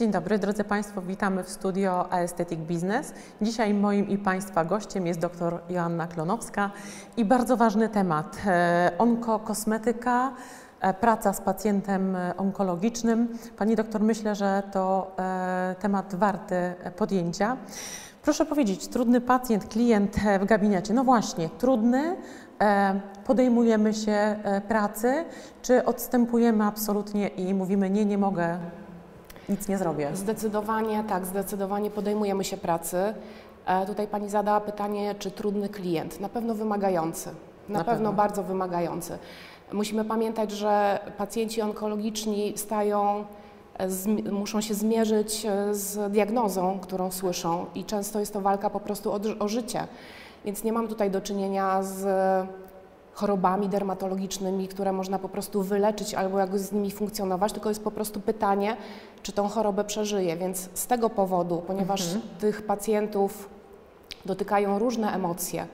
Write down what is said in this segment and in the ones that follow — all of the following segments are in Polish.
Dzień dobry, drodzy Państwo, witamy w studio Aesthetic Business. Dzisiaj moim i Państwa gościem jest dr Joanna Klonowska i bardzo ważny temat e, onkokosmetyka, e, praca z pacjentem e, onkologicznym. Pani doktor, myślę, że to temat warty podjęcia. Proszę powiedzieć, trudny pacjent, klient w gabinecie. No właśnie, trudny, podejmujemy się pracy, czy odstępujemy absolutnie i mówimy nie, nie mogę, nic nie zrobię. Zdecydowanie tak, zdecydowanie podejmujemy się pracy. E, tutaj Pani zadała pytanie, czy trudny klient? Na pewno wymagający. Na, Na pewno, pewno. bardzo wymagający. Musimy pamiętać, że pacjenci onkologiczni stają, e, muszą się zmierzyć e, z diagnozą, którą słyszą i często jest to walka po prostu o, o życie. Więc nie mam tutaj do czynienia z chorobami dermatologicznymi, które można po prostu wyleczyć albo jakoś z nimi funkcjonować, tylko jest po prostu pytanie, czy tą chorobę przeżyje. Więc z tego powodu, ponieważ tych pacjentów dotykają różne emocje,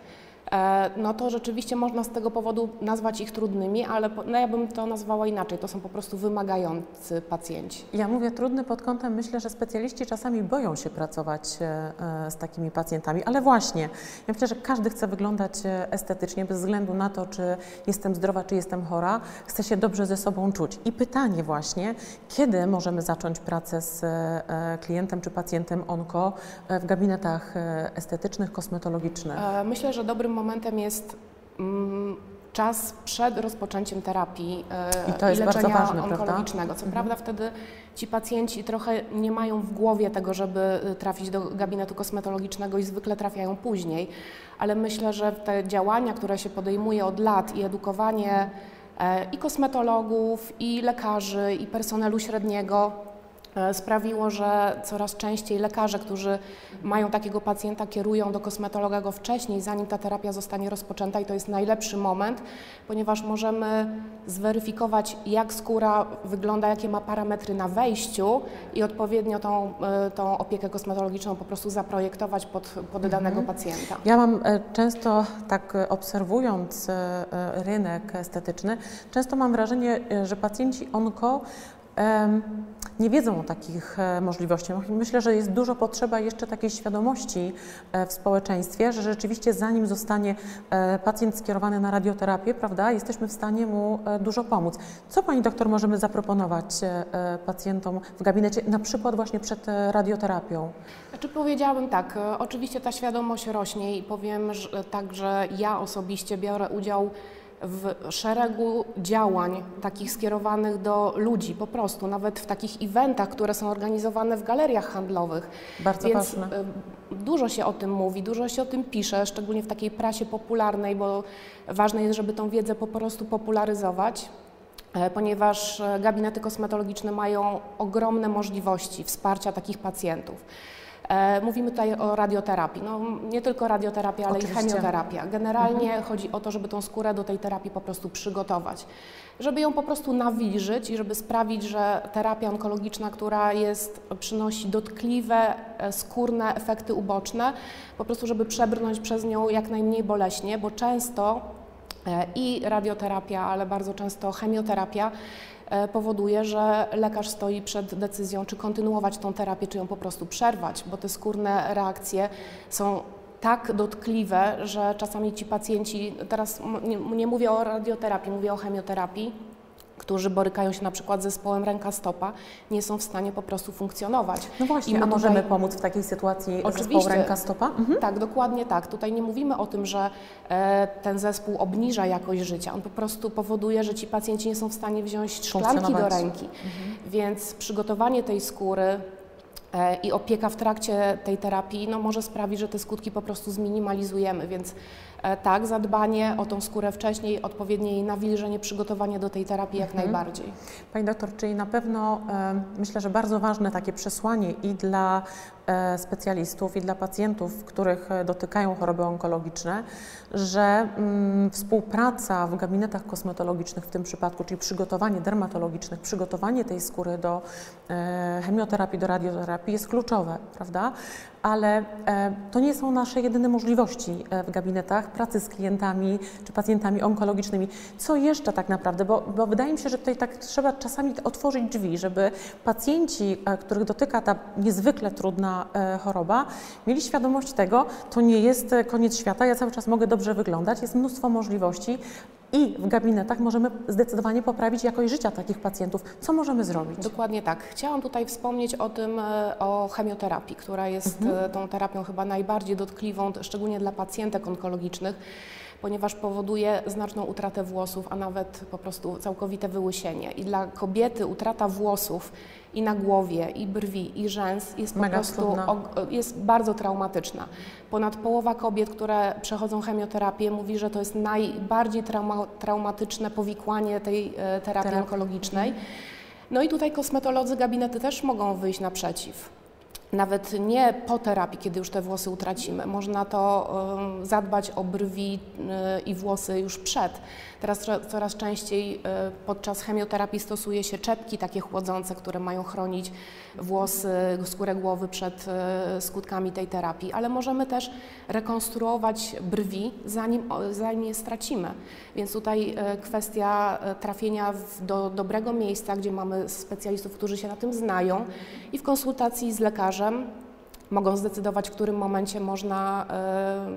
no to rzeczywiście można z tego powodu nazwać ich trudnymi, ale no ja bym to nazwała inaczej. To są po prostu wymagający pacjenci. Ja mówię trudny pod kątem, myślę, że specjaliści czasami boją się pracować e, e, z takimi pacjentami, ale właśnie, ja myślę, że każdy chce wyglądać e, estetycznie, bez względu na to, czy jestem zdrowa, czy jestem chora, chce się dobrze ze sobą czuć. I pytanie właśnie, kiedy możemy zacząć pracę z e, klientem czy pacjentem onko e, w gabinetach e, estetycznych, kosmetologicznych? E, Myślę, że dobrym momentem jest mm, czas przed rozpoczęciem terapii e, I to jest bardzo leczenia ważne, prawda? onkologicznego. Co prawda wtedy ci pacjenci trochę nie mają w głowie tego, żeby y, trafić do gabinetu kosmetologicznego i zwykle trafiają później, ale myślę, że te działania, które się podejmuje od lat i edukowanie e, i kosmetologów, i lekarzy, i personelu średniego e, sprawiło, że coraz częściej lekarze, którzy mają takiego pacjenta, kierują do kosmetologa go wcześniej, zanim ta terapia zostanie rozpoczęta i to jest najlepszy moment, ponieważ możemy zweryfikować, jak skóra wygląda, jakie ma parametry na wejściu i odpowiednio tą, e, tą opiekę kosmetologiczną po prostu zaprojektować pod, pod danego pacjenta. Ja mam e, często, tak e, obserwując e, e, rynek estetyczny, często mam wrażenie, e, że pacjenci onko nie wiedzą o takich e, możliwościach. Myślę, że jest dużo potrzeba jeszcze takiej świadomości e, w społeczeństwie, że rzeczywiście zanim zostanie e, pacjent skierowany na radioterapię, prawda, jesteśmy w stanie mu dużo pomóc. Co Pani doktor możemy zaproponować pacjentom w gabinecie, na przykład właśnie przed radioterapią? Znaczy powiedziałabym tak, oczywiście ta świadomość rośnie i powiem że, tak, że ja osobiście biorę udział w szeregu działań takich skierowanych do ludzi po prostu, nawet w takich eventach, które są organizowane w galeriach handlowych. Bardzo Więc ważne. e, dużo się o tym mówi, dużo się o tym pisze, szczególnie w takiej prasie popularnej, bo ważne jest, żeby tą wiedzę po prostu popularyzować. e, Ponieważ e, gabinety kosmetologiczne mają ogromne możliwości wsparcia takich pacjentów. E, Mówimy tutaj o radioterapii. No, nie tylko radioterapia, ale Oczywiście. i chemioterapia. Generalnie chodzi o to, żeby tą skórę do tej terapii po prostu przygotować. Żeby ją po prostu nawilżyć i żeby sprawić, że terapia onkologiczna, która jest, przynosi dotkliwe, e, skórne efekty uboczne, po prostu żeby przebrnąć przez nią jak najmniej boleśnie, bo często e, i radioterapia, ale bardzo często chemioterapia powoduje, że lekarz stoi przed decyzją, czy kontynuować tą terapię, czy ją po prostu przerwać, bo te skórne reakcje są tak dotkliwe, że czasami ci pacjenci, teraz nie mówię o radioterapii, mówię o chemioterapii, którzy borykają się na przykład z zespołem ręka-stopa, nie są w stanie po prostu funkcjonować. No właśnie, I a możemy tutaj- pomóc w takiej sytuacji Oczywiście. ręka-stopa? Mhm. Tak, dokładnie tak. Tutaj nie mówimy o tym, że e, ten zespół obniża jakość życia. On po prostu powoduje, że ci pacjenci nie są w stanie wziąć szklanki do ręki. Więc przygotowanie tej skóry e, i opieka w trakcie tej terapii no, może sprawić, że te skutki po prostu zminimalizujemy. Więc tak, zadbanie o tą skórę wcześniej, odpowiednie jej nawilżenie, przygotowanie do tej terapii jak najbardziej. Pani doktor, czyli na pewno e, myślę, że bardzo ważne takie przesłanie i dla e, specjalistów, i dla pacjentów, których e, dotykają choroby onkologiczne, że mm, współpraca w gabinetach kosmetologicznych w tym przypadku, czyli przygotowanie dermatologicznych, przygotowanie tej skóry do e, chemioterapii, do radioterapii jest kluczowe, prawda? Ale e, to nie są nasze jedyne możliwości e, w gabinetach pracy z klientami czy pacjentami onkologicznymi. Co jeszcze tak naprawdę? Bo, bo wydaje mi się, że tutaj tak trzeba czasami otworzyć drzwi, żeby pacjenci, e, których dotyka ta niezwykle trudna choroba, mieli świadomość tego, to nie jest koniec świata, ja cały czas mogę dobrze wyglądać, jest mnóstwo możliwości, i w gabinetach możemy zdecydowanie poprawić jakość życia takich pacjentów. Co możemy zrobić? Dokładnie tak. Chciałam tutaj wspomnieć o tym, e, o chemioterapii, która jest mhm. E, tą terapią chyba najbardziej dotkliwą, szczególnie dla pacjentek onkologicznych ponieważ powoduje znaczną utratę włosów, a nawet po prostu całkowite wyłysienie. I dla kobiety utrata włosów i na głowie, i brwi, i rzęs jest po Mega prostu jest bardzo traumatyczna. Ponad połowa kobiet, które przechodzą chemioterapię, mówi, że to jest najbardziej trauma, traumatyczne powikłanie tej e, terapii onkologicznej. No i tutaj kosmetolodzy gabinety też mogą wyjść naprzeciw nawet nie po terapii, kiedy już te włosy utracimy. Można to zadbać o brwi y, i włosy już przed. Teraz coraz częściej y, podczas chemioterapii stosuje się czepki takie chłodzące, które mają chronić włosy, skórę głowy przed y, skutkami tej terapii, ale możemy też rekonstruować brwi, zanim, zanim je stracimy. Więc tutaj kwestia trafienia do dobrego miejsca, gdzie mamy specjalistów, którzy się na tym znają i w konsultacji z lekarzem mogą zdecydować, w którym momencie można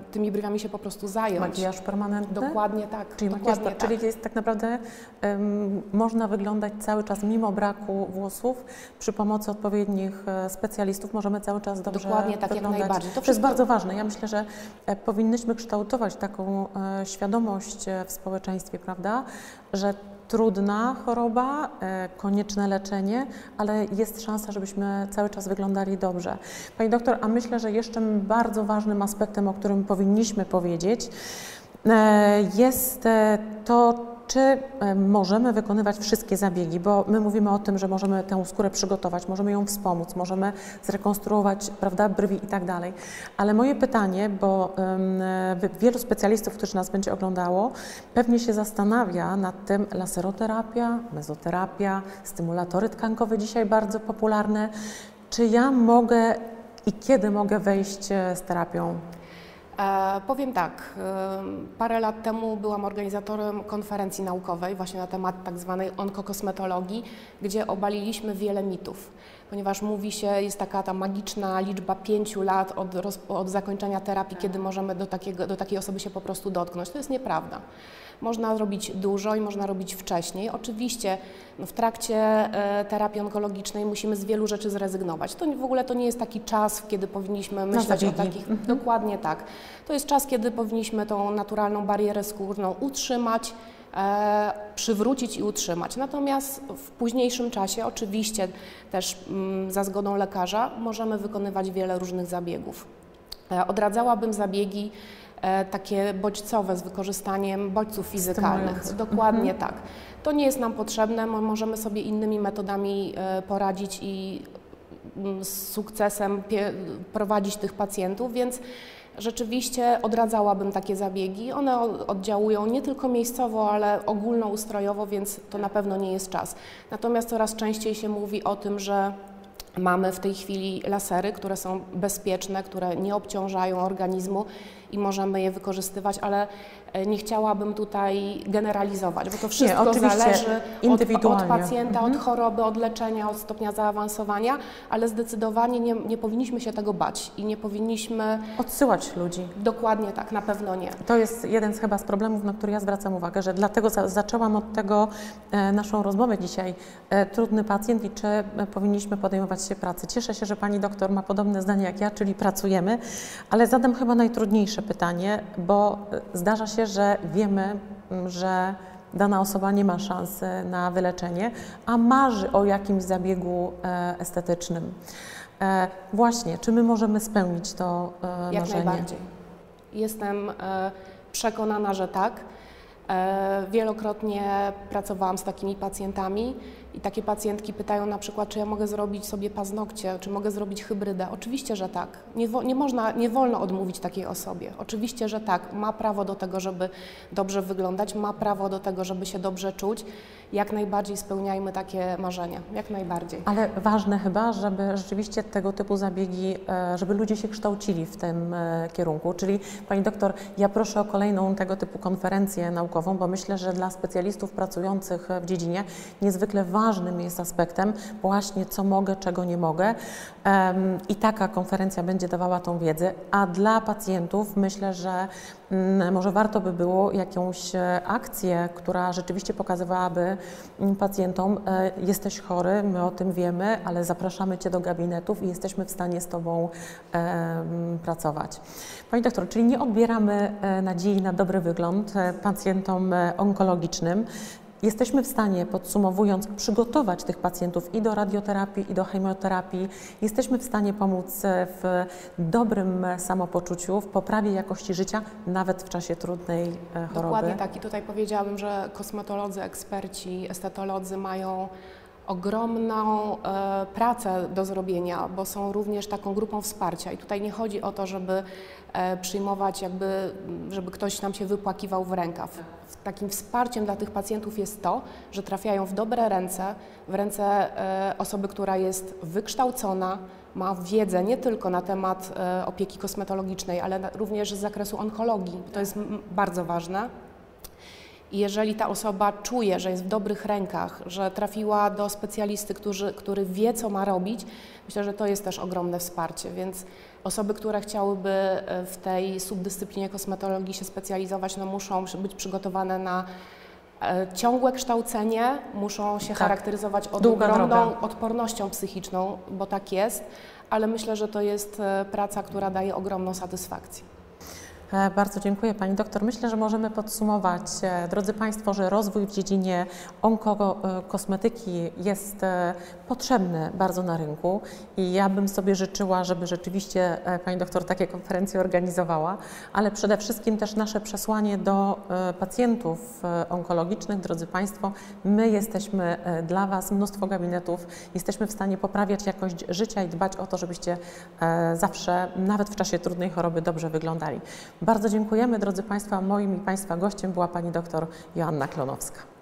y, tymi brwiami się po prostu zająć. Makijaż permanentny? Dokładnie tak. Czyli, dokładnie makijaż, tak. czyli jest tak naprawdę um, można wyglądać cały czas mimo braku włosów przy pomocy odpowiednich e, specjalistów możemy cały czas dobrze Dokładnie tak, wyglądać. jak najbardziej. To, jest bardzo ważne. Ja myślę, że e, powinnyśmy kształtować taką świadomość w społeczeństwie, prawda, że trudna choroba, e, konieczne leczenie, ale jest szansa, żebyśmy cały czas wyglądali dobrze. Pani doktor, a myślę, że jeszcze bardzo ważnym aspektem, o którym powinniśmy powiedzieć, e, jest e, to, czy możemy wykonywać wszystkie zabiegi, bo my mówimy o tym, że możemy tę skórę przygotować, możemy ją wspomóc, możemy zrekonstruować prawda, brwi i tak dalej. Ale moje pytanie, bo um, wielu specjalistów, którzy nas będzie oglądało, pewnie się zastanawia nad tym laseroterapia, mezoterapia, stymulatory tkankowe dzisiaj bardzo popularne. Czy ja mogę i kiedy mogę wejść e, z terapią powiem tak, e, parę lat temu byłam organizatorem konferencji naukowej właśnie na temat tak zwanej onkokosmetologii, gdzie obaliliśmy wiele mitów, ponieważ mówi się, jest taka ta magiczna liczba pięciu lat od, od zakończenia terapii, kiedy możemy do, takiego, do takiej osoby się po prostu dotknąć. To jest nieprawda. Można robić dużo i można robić wcześniej. Oczywiście no, w trakcie e, terapii onkologicznej musimy z wielu rzeczy zrezygnować. To w ogóle to nie jest taki czas, kiedy powinniśmy myśleć o takich. Mhm. Dokładnie tak. To jest czas, kiedy powinniśmy tą naturalną barierę skórną utrzymać. E, przywrócić i utrzymać. Natomiast w późniejszym czasie, oczywiście też mm, za zgodą lekarza, możemy wykonywać wiele różnych zabiegów. E, odradzałabym zabiegi E, takie bodźcowe z wykorzystaniem bodźców fizykalnych. Dokładnie mhm. tak. To nie jest nam potrzebne, możemy sobie innymi metodami poradzić i mm, z sukcesem prowadzić tych pacjentów, więc rzeczywiście odradzałabym takie zabiegi. One oddziałują nie tylko miejscowo, ale ogólnoustrojowo, więc to na pewno nie jest czas. Natomiast coraz częściej się mówi o tym, że Mamy w tej chwili lasery, które są bezpieczne, które nie obciążają organizmu i możemy je wykorzystywać, ale e, nie chciałabym tutaj generalizować, bo to wszystko nie, zależy od, od, pacjenta, mhm. od choroby, od leczenia, od stopnia zaawansowania, ale zdecydowanie nie, nie powinniśmy się tego bać i nie powinniśmy... Odsyłać ludzi. Dokładnie tak, na pewno nie. To jest jeden z chyba z problemów, na który ja zwracam uwagę, że dlatego za, zaczęłam od tego e, naszą rozmowę dzisiaj. E, trudny pacjent i czy e, powinniśmy podejmować się pracy. Cieszę się, że Pani doktor ma podobne zdanie jak ja, czyli pracujemy, ale zadam chyba najtrudniejsze pytanie, bo zdarza się, że wiemy, mm, że dana osoba nie ma szansy na wyleczenie, a marzy o jakimś zabiegu e, estetycznym. E, właśnie, czy my możemy spełnić to e, Jak marzenie? najbardziej. Jestem przekonana, że tak. Wielokrotnie pracowałam z takimi pacjentami I takie pacjentki pytają na przykład, czy ja mogę zrobić sobie paznokcie, czy mogę zrobić hybrydę. Oczywiście, że tak. Nie, nie, można, nie wolno odmówić takiej osobie. Oczywiście, że tak. Ma prawo do tego, żeby dobrze wyglądać, ma prawo do tego, żeby się dobrze czuć. Jak najbardziej spełniajmy takie marzenia. Jak najbardziej. Ale ważne chyba, żeby rzeczywiście tego typu zabiegi, e, żeby ludzie się kształcili w tym e, kierunku. Czyli Pani doktor, ja proszę o kolejną tego typu konferencję naukową, bo myślę, że dla specjalistów pracujących w dziedzinie niezwykle ważne ważnym jest aspektem właśnie co mogę, czego nie mogę. I taka konferencja będzie dawała tą wiedzę, a dla pacjentów myślę, że mm, może warto by było jakąś e, akcję, która rzeczywiście pokazywałaby mm, pacjentom, e, jesteś chory, my o tym wiemy, ale zapraszamy Cię do gabinetów i jesteśmy w stanie z Tobą pracować. Pani doktor, czyli nie odbieramy e, nadziei na dobry wygląd pacjentom onkologicznym, Jesteśmy w stanie, podsumowując, przygotować tych pacjentów i do radioterapii, i do chemioterapii. Jesteśmy w stanie pomóc w dobrym samopoczuciu, w poprawie jakości życia, nawet w czasie trudnej e, choroby. Dokładnie tak. I tutaj powiedziałabym, że kosmetolodzy, eksperci, estetolodzy mają ogromną e, pracę do zrobienia, bo są również taką grupą wsparcia. I tutaj nie chodzi o to, żeby e, przyjmować, jakby, żeby ktoś nam się wypłakiwał w rękaw. Takim wsparciem dla tych pacjentów jest to, że trafiają w dobre ręce, w ręce e, osoby, która jest wykształcona, ma wiedzę nie tylko na temat e, opieki kosmetologicznej, ale na, również z zakresu onkologii. To jest bardzo ważne. I jeżeli ta osoba czuje, że jest w dobrych rękach, że trafiła do specjalisty, który, który wie, co ma robić, myślę, że to jest też ogromne wsparcie. Więc osoby, które chciałyby e, w tej subdyscyplinie kosmetologii się specjalizować, no muszą być przygotowane na e, ciągłe kształcenie, muszą się tak. charakteryzować ogromną odpornością psychiczną, bo tak jest, ale myślę, że to jest e, praca, która daje ogromną satysfakcję. E, bardzo dziękuję Pani doktor. Myślę, że możemy podsumować, e, drodzy Państwo, że rozwój w dziedzinie onkokosmetyki jest e, potrzebny bardzo na rynku i ja bym sobie życzyła, żeby rzeczywiście Pani doktor takie konferencje organizowała, ale przede wszystkim też nasze przesłanie do pacjentów onkologicznych, drodzy Państwo, my jesteśmy dla Was, mnóstwo gabinetów, jesteśmy w stanie poprawiać jakość życia i dbać o to, żebyście zawsze, nawet w czasie trudnej choroby, dobrze wyglądali. Bardzo dziękujemy, drodzy Państwo. Moim i Państwa gościem była Pani doktor Joanna Klonowska.